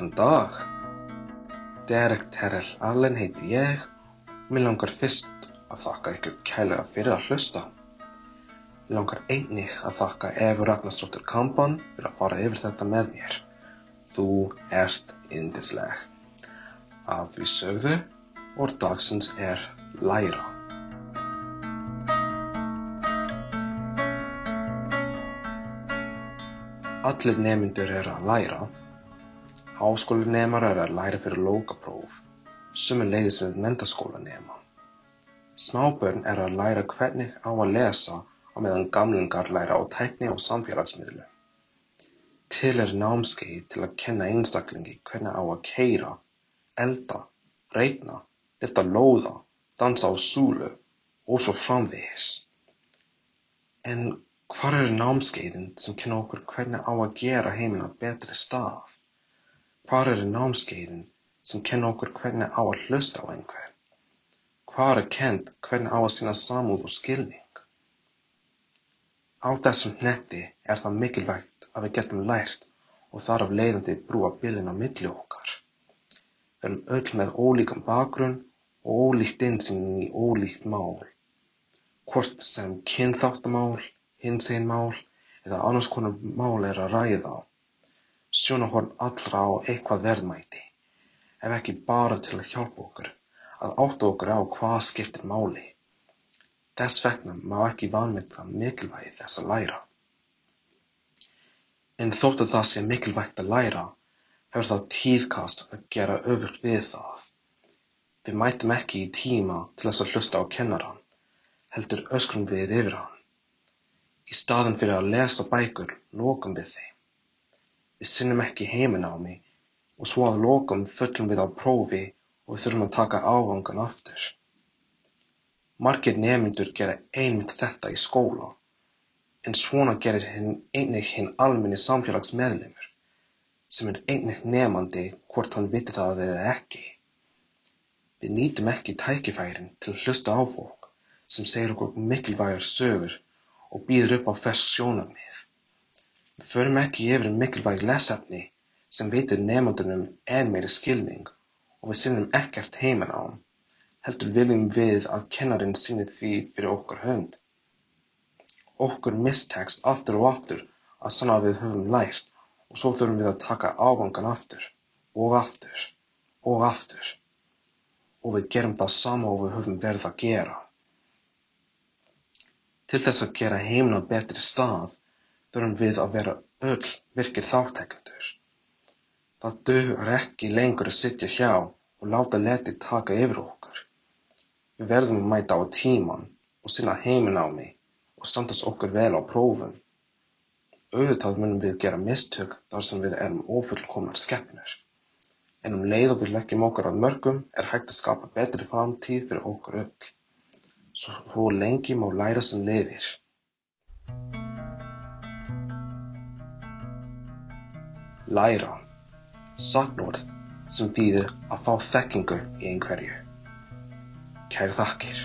Góðan dag. Derek Terrell Allen heiti ég og mér langar fyrst að þakka ykkur kærlega fyrir að hlusta. Mér langar einnig að þakka Efu Ragnarsdóttur Kampan fyrir að fara yfir þetta með mér. Þú ert yndisleg. Að því sögðu, orð dagsins er læra. Allir nemyndur eru að læra. Háskólanemar eru að læra fyrir lokapróf, sömuleiðis við menntaskólanema. Smábörn eru að læra hvernig á að lesa á meðan gamlingar læra á tækni og samfélagsmiðlu. Til er námskeið til að kenna einstaklingi hvernig á að keyra, elda, reikna, lyfta lóða, dansa á súlu og svo framvegis. En hvar eru námskeiðin sem kenna okkur hvernig á að gera heiminn að betri stað? Hvar eru námskeiðin sem kenna okkur hvernig á að hlusta á einhver? Hvar er kent hvernig á að sína samúð og skilning? Á þessum hnetti er það mikilvægt að við getum lært og þar af leiðandi brúa bilin á milli okkar. Við erum öll með ólíkan bakgrunn og ólíkt innsýn í ólíkt mál. Hvort sem kynþáttamál, hinsegin mál eða annars konar mál er að ræða. Sjónarhorn allra á eitthvað verðmæti, ef ekki bara til að hjálpa okkur að átta okkur á hvað skiptir máli. Þess vegna má ekki vanmeta mikilvægi þess að læra. En þótt að það sé mikilvægt að læra, hefur það tíðkast að gera öfugt við það. Við mætum ekki í tíma til þess að hlusta á kennaran, heldur öskrum við yfir hann. Í staðin fyrir að lesa bækur lokum við þeim. Við sinnum ekki heimanámi og svo að lokum föllum við á prófi og þurfum að taka áfangan aftur. Margir nemyndur gera einmitt þetta í skóla, en svona gerir hinn einnig hinn almenni samfélagsmeðlimur, sem er einnig nemandi hvort hann viti það eða ekki. Við nýtum ekki tækifærin til að hlusta á fólk sem segir okkur mikilvægar sögur og býður upp á fest sjónarmið. Förum ekki yfir mikilvæg lesefni sem veitir nemandunum enn meiri skilning og við sinnum ekkert heiman á hann, heldur viljum við að kennarinn sinni því fyrir okkar hönd. Okkur mistekst aftur og aftur að sanna við höfum lært og svo þurfum við að taka áfangan aftur og aftur og aftur og við gerum það sama og við höfum verið að gera. Til þess að gera heimna betri stað þurfum við að vera öll virkir þáttekendur. Það dugar ekki lengur að sitja hjá og láta leti taka yfir okkur. Við verðum að mæta á tíman og sinna heiminámi og standast okkur vel á prófum. Auðvitað munum við gera mistök þar sem við erum ofullkomnar skeppnur. En um leið og við leggjum okkur að mörgum er hægt að skapa betri framtíð fyrir okkur öll. Svo lengi má læra sem lifir. Læra. Sagnorð sem þýðir að fá þekkingu í einhverju. Kæri þakkir.